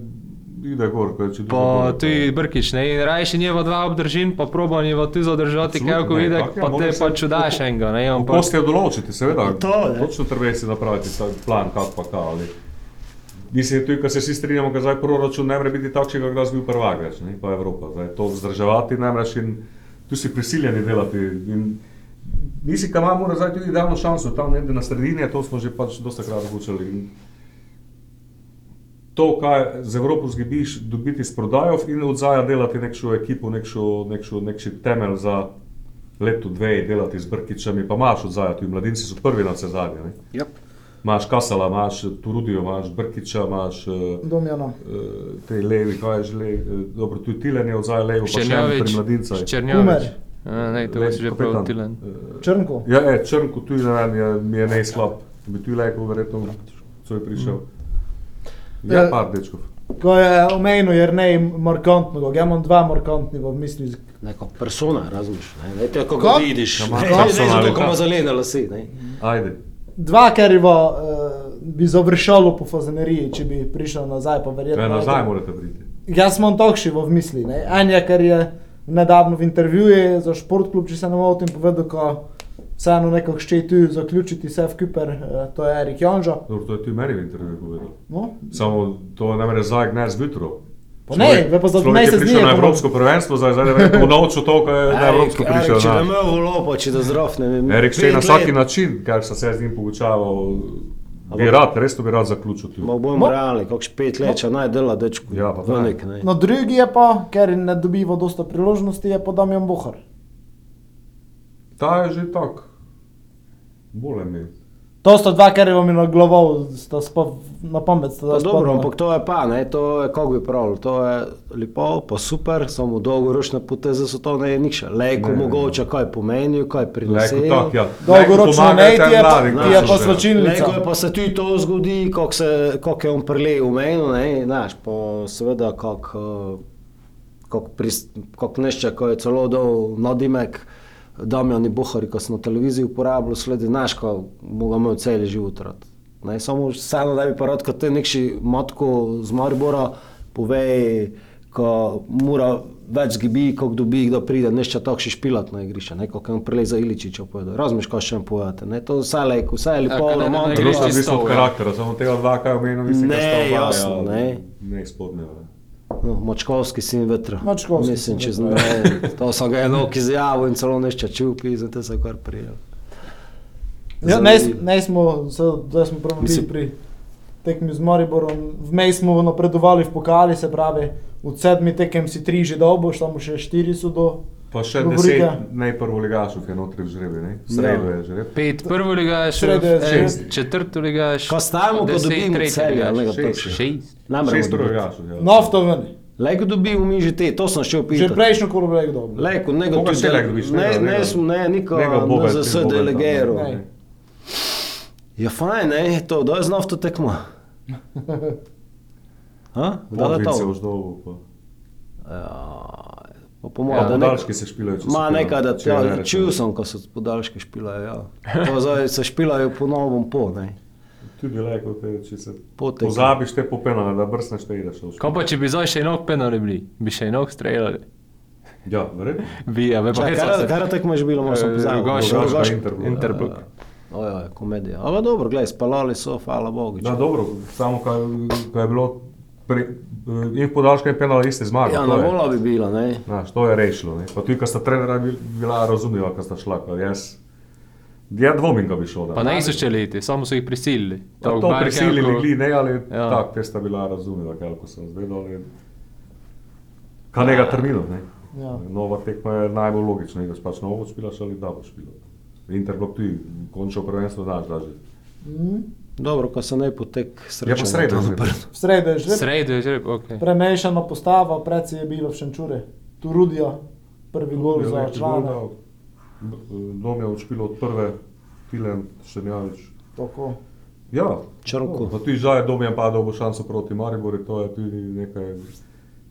C: ide gor, ko je če
D: pa tudi Brkić, ne, in rajši njeva dva obdržin, pa proba njeva tu zadržati, kako
C: ne,
D: vidi,
C: je,
D: pa
C: mora
D: te
C: se-
D: pa čudaš enega, ne, ampak.
C: Poste določiti, seveda.
A: To, ne.
C: Točno treba si napraviti ta plan, kak pa ka. Ali. Mislim, tudi, ko se vsi strinjamo, da zdaj proračun ne more biti takšen, da bi bil prvak več, ne, pa Evropa. Zdaj, to vzdrževati ne moreš in tu si prisiljeni delati. In Mislim, da imamo zdaj tudi idealno šanso, tam nekje na sredini, to smo že pač dosta krat odločili. To, kaj z Evropo zgibiš, dobiti s prodajo in od zdaj delati nekšo ekipo, nekšo, nekšo, nekši temelj za leto, dve, delati z Brkičami, pa imaš od zdaj, tudi mladinci so prvi na vse zadnje. ne.
A: Yep.
C: Imaš Kasala, imaš Turudijo, imaš Brkiča, imaš uh,
B: Domjano.
C: te levi, kaj je že levi, uh, dobro, tudi Tilen je od zdaj levo, pa še en pri
D: Črnjovič,
C: mladincah.
D: Črnjovič. A, Ne, to
C: Levi
D: si že prav tilen.
B: Črnko.
C: Ja, je, Črnko tudi ne vem, je, mi je nejslab, bi tu leko verjetno, co je prišel. Ja,
B: Ja.
C: par dečkov.
B: Ko je omenil Jernej markantnega, ja imam dva markantnega v misli.
A: Neko persona, razumiješ? Ne, ne, te, ko
B: Kako?
A: ga vidiš, ne, ne,
C: persona
A: ne, ko ima zelene lase. Ne.
C: Ajde.
B: Dva, ker je uh, bi završalo po fazaneriji, če bi prišel nazaj, pa verjetno.
C: Ja, nazaj morate priti.
B: Jaz imam takšni v misli. Ne? En je, ker je nedavno v intervjuju za športklub, če se ne motim, povedal, ko vseeno nekako še tu zaključiti vse v Kuper, eh, to je Erik Janža.
C: Dobro, to je tudi meni v intervjuju povedal.
B: No?
C: Samo to ne more zdaj gnez jutro.
B: Pa ne, ve pa za
C: Človek je
B: mesec
C: prišel
B: dni je
C: na Evropsko prvenstvo, zdaj, zdaj ne vem, kako naučil to, ko je na Evropsko prišel.
A: Če ne
C: na-
A: imel volopo, če da zdrav, ne vem.
C: Erik še na vsaki način, kar sem se z njim poučaval, bi rad, res to bi rad zaključil. tu.
A: Ma bomo realni, kakš pet let, če naj dela dečku.
C: Ja, pa
A: Velik, ne.
B: No, drugi je pa, ker ne dobiva dosta priložnosti, je pa Damjan Bohar.
C: Ta je že tak. Bolje mi.
B: To sta dva, ker je vam je na glavo, sta spa, na pamet. Sta
A: Pa
B: da
A: dobro, ampak to je pa, ne, to je, kako bi pravil, to je lepo, pa super, samo dolgoročne poteze so to ne je nič. Lejko
C: Ne,
A: mogoče kaj pomenijo, kaj prinese.
C: Leko tak, ja.
B: Dolgoročno ne, ti je pa, ti je
C: ko
B: pa slačilnica.
A: Lejko je pa se tudi to zgodi, kako se, kako je on prelej v menu, ne, znaš, pa seveda, kako, kako pris- kako nešče, ko je celo dol nadimek, Damjani Buhari, ko sem na televiziji uporabljal, sledi znaš, ko mogo imel cel život rad. Ne, samo vseeno, da bi pa rad, kot te nekši matko z Maribora, povej, ko mora več zgibi, kako dobi, kdo pride, nešče tako še špilat na igrišče, ne, kako on preleza Iličiča povedal. Razumeš, kaj še vam povedate, ne, to vse je, vse je lepo,
D: kaj ne, na
A: romantično.
C: Zelo
D: igrišču
C: sem odvisno od
D: stol, ja.
C: karaktera, samo tega dva, kaj omenil, mislim, da
A: Ne,
C: sta oba,
A: jasno,
C: ja,
A: ne.
C: Ne, spodnjeva.
A: No, Močkovski sin vetra.
B: Mačkovski
A: Mislim, če znamo. To sem ga enok izjavil in celo nešče čupi, zato se kar prijel.
B: Ja, ne, ne smo, zdaj smo prav bili pri tekmi z Mariborom. Vmej smo napredovali v pokali, se pravi, od sedmi tekem si tri že dobo, samo še štiri so do.
C: Pa še
B: Govorite.
C: deset najprvoligašov je notri v žrebi, ne? Sredo je žreb.
D: Pet prvo
B: šest.
D: četrto ligaš,
A: Ko stavimo, ko
D: deset
A: dobimo
D: tretji
A: celje,
D: ligaš.
A: ne,
C: Šest.
D: Šest.
C: Prvoligašov, ja.
B: Nafto ven.
A: Lejko dobimo mi že te, to sem šel
B: Že
A: pitati.
B: prejšnjo kolo bilo je dobro.
A: Lejko, nego
C: Koga
A: tudi-
C: še lejko dobiš?
A: Ne,
C: Njega,
A: ne,
C: njega.
A: smo, ne, niko
C: Njega
A: na
C: Bobet,
A: ZS
C: Bobeta,
A: delegeru.
B: ne.
A: Ja, fajn, ne, to, da je znov to tekmo. Ha? Da je to?
C: ždovu, pa.
A: Ja, pa po mojem,
D: Ja,
A: da.
C: Podaljški se špilajo,
A: Ma nekaj, da
C: je
A: ja, čul sem, ko so podaljške špilajo, ja. To zdaj se špilajo po novem po, ne.
C: Tudi leko, te, če se
A: Potek.
C: pozabiš te popenale, da brzneš te ideš.
D: Kaj pa če bi zdaj še enok penali bili, bi še enok streljali.
C: Ja, verjetno.
D: Bi, a me pa
A: Čakaj, kaj, kaj tekmo je že bilo, malo sem
D: Eh,
A: pozabil.
D: Rogaš,
C: Rogaška,
A: Rogaška.
C: Interblok.
D: Interblok.
A: Ojoj, komedija. Ampak dobro, gledaj, spalali so, hvala Bogu.
C: Ja, dobro, samo kaj, kaj je bilo, pri, in v podaljšku je penala iste zmage.
A: Ja, na vola bi bila, ne.
C: Znaš, to je rešilo. Ne? Pa tudi, ko sta trenera bil- bila razumljiva, ko sta šla. ko Jaz, ja dvomim, da bi šel. da.
D: Pa ne so iti, samo so jih prisilili. Tako,
C: to
D: bar
C: prisilili,
D: Helko-
C: gli, ne, ali
D: Ja.
C: ja. tako, te sta bila razumljiva, kako sem zvedel. in- Kaj nega termina, ne?
B: Ja.
C: Nova tekma je najbolj logična, da pač novo špilaš ali da boš špilal. Interblok tudi, končal prvenstvo, znaš, da že.
B: Mm.
A: Dobro, ko se ne potek sreča.
C: Ja, pa sredo.
B: V sredo je že.
D: Sredo je že, ok.
B: Premešana postava, predvsej je bilo v Šenčure. Tu Rudija, prvi gol za člane.
C: Dom je odšpil od prve, Filen, Šenjavič.
B: Tako.
C: Ja,
A: Črnko.
C: Pa tudi zdaj je Domjan padel v šanso proti Mariboru, to je tudi nekaj.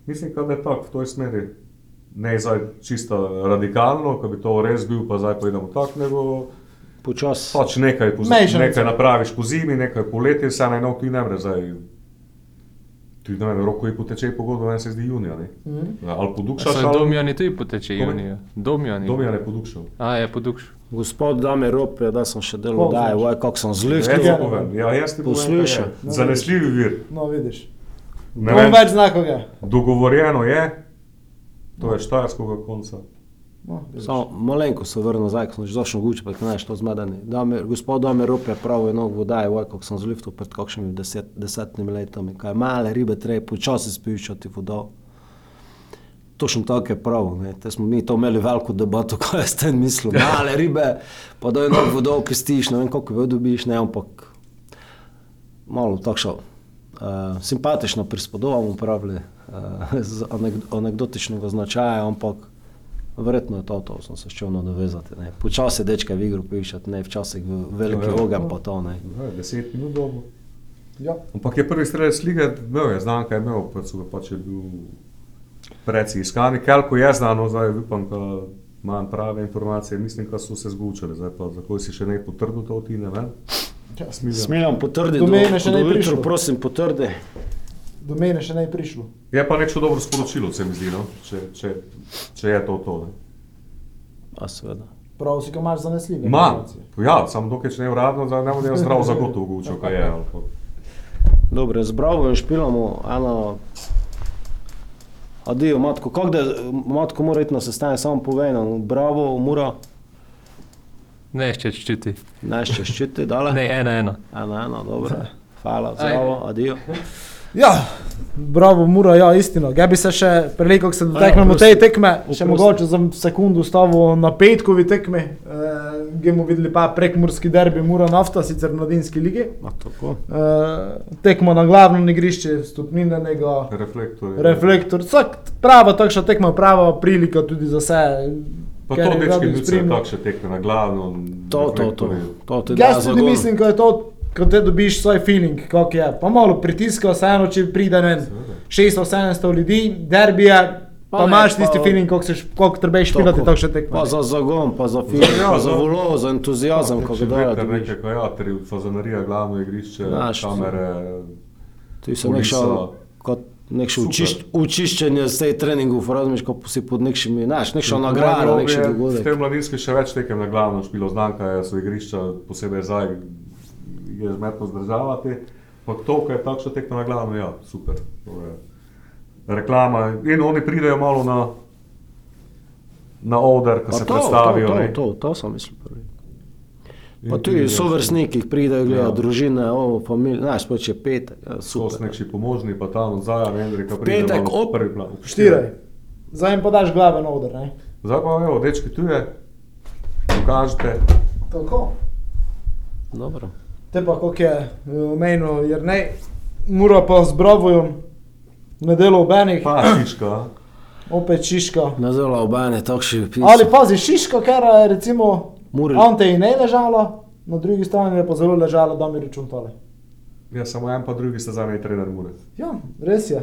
C: Mislim, da je tako v toj smeri. Ne zdaj čisto radikalno, ko bi to res bil, pa zdaj pa idemo tako, nego
A: Počas.
C: pač nekaj, po,
B: Mešanica.
C: nekaj napraviš po zimi, nekaj poleti, saj naj nov ti ne mre zdaj. Tudi vem, roko je potečej pogodbo, meni se zdi junija, ne?
B: Mm.
C: Ali podukšaš, ali
D: Domjani tudi poteče junija. Domjani.
C: Domjan je podukšal.
D: A, je podukš.
A: Gospod Dame Rope, da sem še delal,
B: Koliko
A: da je,
B: znaš?
A: vaj, kako sem
C: Jaz
A: zlihtel.
C: ti povem, ja, jaz ti kaj je. Zanesljivi vir.
B: No, vidiš.
C: Ne
B: On
C: vem,
B: več zna koga.
C: dogovorjeno je, to je štajerskega konca.
B: No.
A: Samo malenko se vrnil nazaj, ko sem že zašel pa kaj to zmedeni. Dame, gospod Dame Rope je prav eno vodaj, vaj, kako sem zlihtel pred kakšnimi deset, desetimi letami, kaj male ribe treba počasi spiščati vodo. Točno tako je prav. Ne. Te smo mi to imeli veliko debato, kaj je s tem mislil. Male ribe, pa da eno vodo pistiš, ne vem koliko vodo dobiš, ne, ampak malo takšno. Uh, simpatično prispodoba mu pravili, uh, z anek anekdotičnega značaja, ampak verjetno je to, to sem se šel nadovezati. ne. Počasi dečka v igro pišati, ne včasih v veliki
C: Ja, ja.
A: ogen pa to. Ne.
C: Ja, Deset minut dolgo.
B: Ja.
C: Ampak je prvi strelec lige, imel je znanka, je imel, pa so ga pač bil preci iskani. Kelko je znano, zdaj upam, da imam prave informacije, mislim, da so se zgučali, zdaj pa zakaj si še ne potrdil to ti, ne vem.
B: Ja.
C: Smiljan.
A: Smiljam potrdi,
B: Do mene še
A: do jutro,
B: prišlo.
A: prosim potrdi.
B: Do mene še ne prišlo.
C: Je pa neko dobro sporočilo, se mi zdi, no? če, če, če je to to.
A: A seveda.
B: Prav si ga imaš zanesljive.
C: Ma, ja, samo dokaj če ne je uradno, zdaj ne bom zdrav zagotovo gučil, kaj je.
A: Dobro, zbravo in špilamo eno. Adijo, matko, kako da, matko mora iti na sestanek, samo povej nam, bravo, mora,
D: Ne, še čuti.
A: ne še ščiti, dale.
D: Ne, ena, ena.
A: Eno, eno, dobro. Hvala, zdravo, adijo.
B: Ja, bravo, mura, ja, istino. Ja bi se še, prej ko se
A: ja,
B: dotaknemo
A: prosti.
B: tej tekme, še
A: Oprosti.
B: mogoče za sekundu stavil na petkovi tekmi, eh, ki bomo videli pa prekmurski derbi Mura Nafta, sicer v mladinski ligi. Eh, tekmo na glavnem igrišču, stopninjenega,
C: Reflektor.
B: reflektor, vsak prava takšna tekma, prava prilika tudi za vse.
C: Pa to
B: je
C: dečki
B: radi
C: niso
B: spremljal.
C: takšne tekme na glavno.
A: To, to, to.
C: reflektorji.
A: to ti
B: Jaz
A: da
B: tudi mislim, ko je to, ko te dobiš svoj feeling, kako je. Pa malo pritiska, vseeno, če pride vem, 600-700 ljudi, derbije, Pa,
A: Pa
B: pa imaš
A: pa-
B: tisti feeling, koliko trebeš špilati
A: Tako.
B: takšne tekme.
A: Pa za zagon, pa za film,
C: Ja,
A: pa za
C: za-
A: volo, za entuzijazem, ko ga dajo.
C: Nekaj, nekaj kajatri, fazanarija, glavno igrišče,
A: Znaš,
C: kamere.
A: Ti se nek
C: kulisa.
A: šel, kot nek šel
C: Super.
A: učišč, učiščenje z tej treningu, razumeš, ko si pod nekšimi, znaš, nek šel nagrado, nek še
C: V
A: dogodek.
C: tem mladinskem še več tekem na glavno špilo, znanka je so igrišča, posebej zdaj je zmetno zdržavati. Ampak to, ko je takšna tekma na glavno, ja, super. To reklama in oni pridejo malo na, na oder, ko
A: Pa
C: se
A: to,
C: predstavijo.
A: To,
C: ne.
A: to, to, to sem mislil prvi. Pa
C: ti
A: tudi
C: je-
A: sovrstniki gledajo, gledajo
C: Ja.
A: družine, ovo, familije, znaš, pač je petek, ja,
C: So
A: super.
C: nekši pomožni, pa tam od Zaja, Hendrika, pride
A: Petek ob
C: prvi plan.
B: Štiraj. Zdaj jim podaš glave na oder, ne?
C: Zdaj pa, evo, dečki tu je, dokažite.
B: Tako.
A: Dobro.
B: Te pa, kako je omenil, jer ne, mora pa z Bravojem, nedelo ob enih,
C: Pa Šiška,
B: opet Šiška.
A: Na zelo obane, takšni pisi.
B: Ali pazi, Šiška, ker je recimo
A: Muri-
B: Ante in ne ležala, na drugi strani je pa zelo ležala Damir Čuntale.
C: Ja, samo en pa drugi sta zadnji trener Mure.
B: Ja, res je.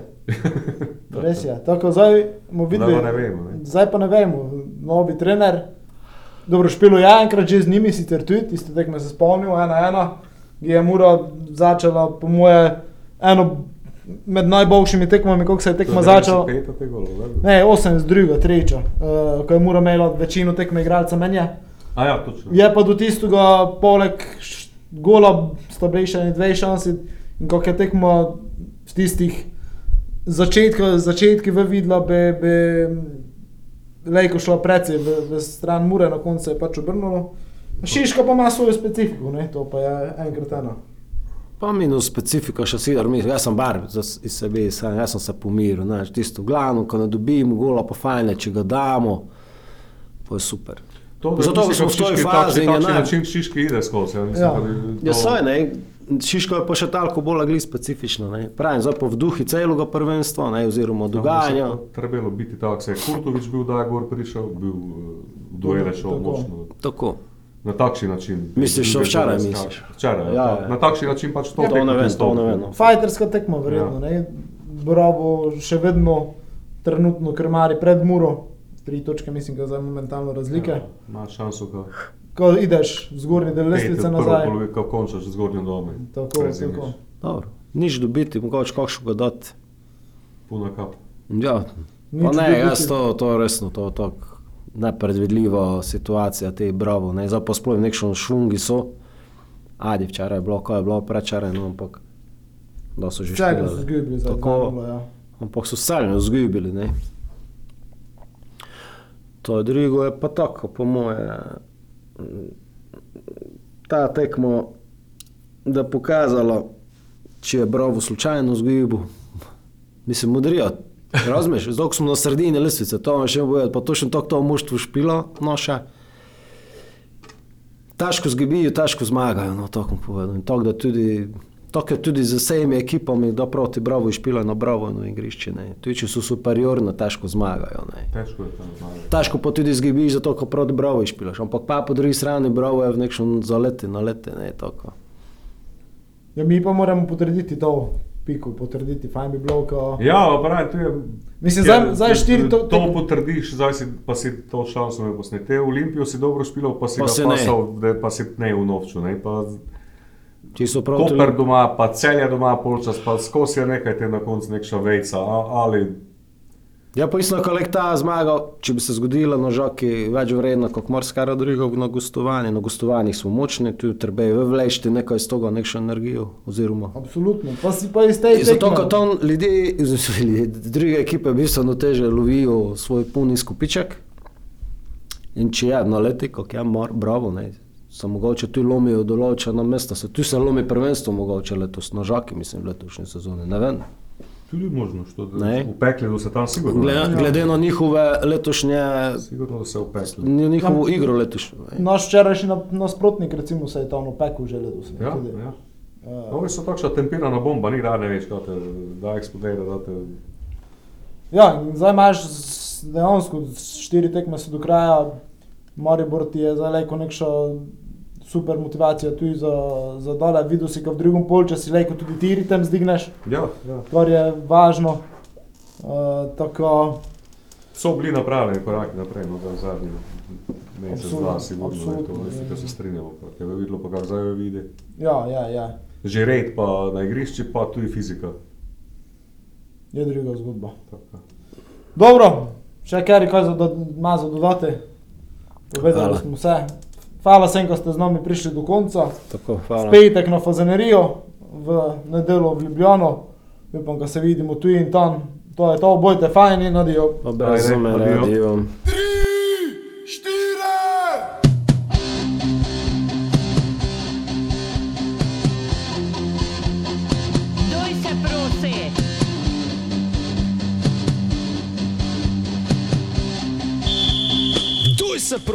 B: Res je. Tako zdaj.
C: Zdaj pa ne vemo, ne.
B: Zdaj pa ne vemo. Novi trener. Dobro, špilo je enkrat že z njimi, sicer tudi, tiste tekme se spomnil, ena ena, je Mura začela, po moje, eno med najboljšimi tekmami, koliko se je tekma začela. Ne, osem z drugo, tretjo, uh, ko je Mura imela večino tekme igralca menja.
C: A ja, točno.
B: Je pa do tistega, poleg gola, sta bili še dve šansi, in ko je tekmo v tistih začetkih, začetki v vidla, bi, bi Lejko šla precej v, v stran Mure, na koncu se je pač obrnilo. Šiška pa ima svojo specifiko, ne? to pa je enkrat eno.
A: Pa minus specifika še si, jaz sem bar za s- iz sebe, sam, jaz sem se pomiril, znaš, tisto glavno, ko ne dobimo gola, pa fajn, če ga damo, pa je super.
C: To, da
A: Zato
C: mislim,
A: smo v toj fazi
C: takšen
A: naj-
C: način Šiški ide skozi. Ja, mislim,
B: Ja.
A: Ja,
C: to-
A: saj ne, Šiško je pa še toliko bolj agli specifično, ne. Pravim, zdaj pa v duhi celega prvenstva, ne, oziroma dogajanja.
C: Pa Trebalo biti tako, se je Kurtovič bil, da je gor prišel, bil eh, v duele šel
B: Tako.
C: močno.
A: Tako.
C: Na takšen način.
A: Misliš, še včeraj misliš?
C: Včeraj,
A: Ja,
C: ja,
A: ja.
C: Na takšen način pač to
A: To
C: tekmo
A: ne vem, to ne vem. no.
B: Fajterska tekma, verjetno.
C: Ja.
B: Ja. Bravo, še vedno trenutno krmari pred Muro, tri točke, mislim, da zdaj momentalno razlike.
C: Ja, Ima šanso, ko
B: Ko ideš v zgornji del lestvice nazaj.
C: Ko končaš z zgornjim domom.
B: Tako, tako.
A: Dobro, nič dobiti, mogoče kakšnega dati.
C: Puna kap.
A: Ja,
B: Nič
A: pa ne,
B: dobiti.
A: jaz to, to resno, to tako nepredvidljiva situacija, te bravo, ne, zdaj pa sploh nekšen šungi so. Ajde, včeraj je bilo, ko je bilo prečeraj, no, ampak da so že
B: Včeraj so zgubili
A: Tako.
B: 2-0, ja.
A: Ampak so stalno izgubili, ne. To drugo je pa tako, po moje. Ta tekmo, da je pokazala, če je Bravo slučajno izgubil, mislim, modrijo. Razumeš, zdaj ko smo na sredini lestvice, to me še boje, pa točno tako to moštvo špilo noša. Težko zgubijo, težko zmagajo, no, tako. In tako, da tudi, tako je tudi z vsemi ekipami, da proti Bravo je špilo na Bravo na igrišče. Ne. Tudi če so superiorno, težko zmagajo. Ne.
C: Težko je tam zmagati.
A: Težko pa tudi zgubiš, zato ko proti Bravo špilaš. Ampak pa po drugi strani Bravo je v nekšnem zaleti, naleti, ne tako.
B: Ja, mi pa moramo potrditi to piko, potrditi, fajn bi bilo, ko...
C: Ja, pravi, tu je.
B: Mislim,
C: Ja,
B: zdaj, zdaj štiri
C: to,
B: to...
C: potrdiš, zdaj si, pa si to šanso ne posne. Te Olimpijo si dobro špilal, pa si
A: Pa
C: ga pasal, da pa si ne v novču. Ne? Pa
A: Če so proti
C: Koper doma, pa celja doma, polčas, pa skozi je nekaj te na koncu nekša vejca. a- Ali
A: Ja, pa isto, ko je ta zmaga, če bi se zgodila na žoki, več vredna kot marsikaj drugega na gostovanju. Na gostovanjih smo močni, tu treba je vlečiti nekaj iz tega, nekšno energijo. Oziroma.
B: Absolutno, pa si pa iz te
A: Zato, ker tam ljudje, druge ekipe bistveno teže lovijo svoj puni skupiček. In če je na leti, kot je mar, bravo, ne. So mogoče tu lomijo določena mesta, se tu se lomi prvenstvo mogoče letos na žaki, mislim, v letošnji sezoni, ne vem.
C: Tudi možno, što, da
A: Ne.
C: upekli, da se tam sigurno.
A: Glede, glede na njihove letošnje,
C: Sigurno, da se upekli.
A: na njihovo igro letošnjo.
B: Naš včerajšnji na- nasprotnik, recimo, se je tam opekel že letos.
C: Ja,
B: tudi.
C: ja.
B: Eh,
C: Ovi so takšna tempirana bomba, nikdar ne veš, kaj te da eksplodira. Da te...
B: Ja, zdaj imaš dejansko štiri tekme do kraja, Maribor ti je zdaj leko nekša super motivacija tudi za, za dole, videl si ga v drugem polčasu, leko tudi ti ritem zdigneš,
C: Ja, ja.
B: kar je važno. Uh, tako,
C: So bili napravljeni koraki naprej, no da v zadnji mesec, dva, sigurno, ne, to
B: absolutno.
C: mislim, da se strinjamo. Ker je videlo, pa kar zdaj vidi.
B: Ja, ja, ja.
C: Že red pa na igrišču, pa tudi fizika.
B: Je druga zgodba.
C: Tako.
B: Dobro, še kaj kaj za, do, ima za dodati? Povedali smo vse. Hvala vsem, ko ste z nami prišli do konca.
A: Tako, hvala.
B: Petek na Fazenerijo, v nedeljo v Ljubljano. Upam, da se vidimo tu in tam. To je to, bojte fajn in
A: brez
C: Ajde,
A: me
C: adijo.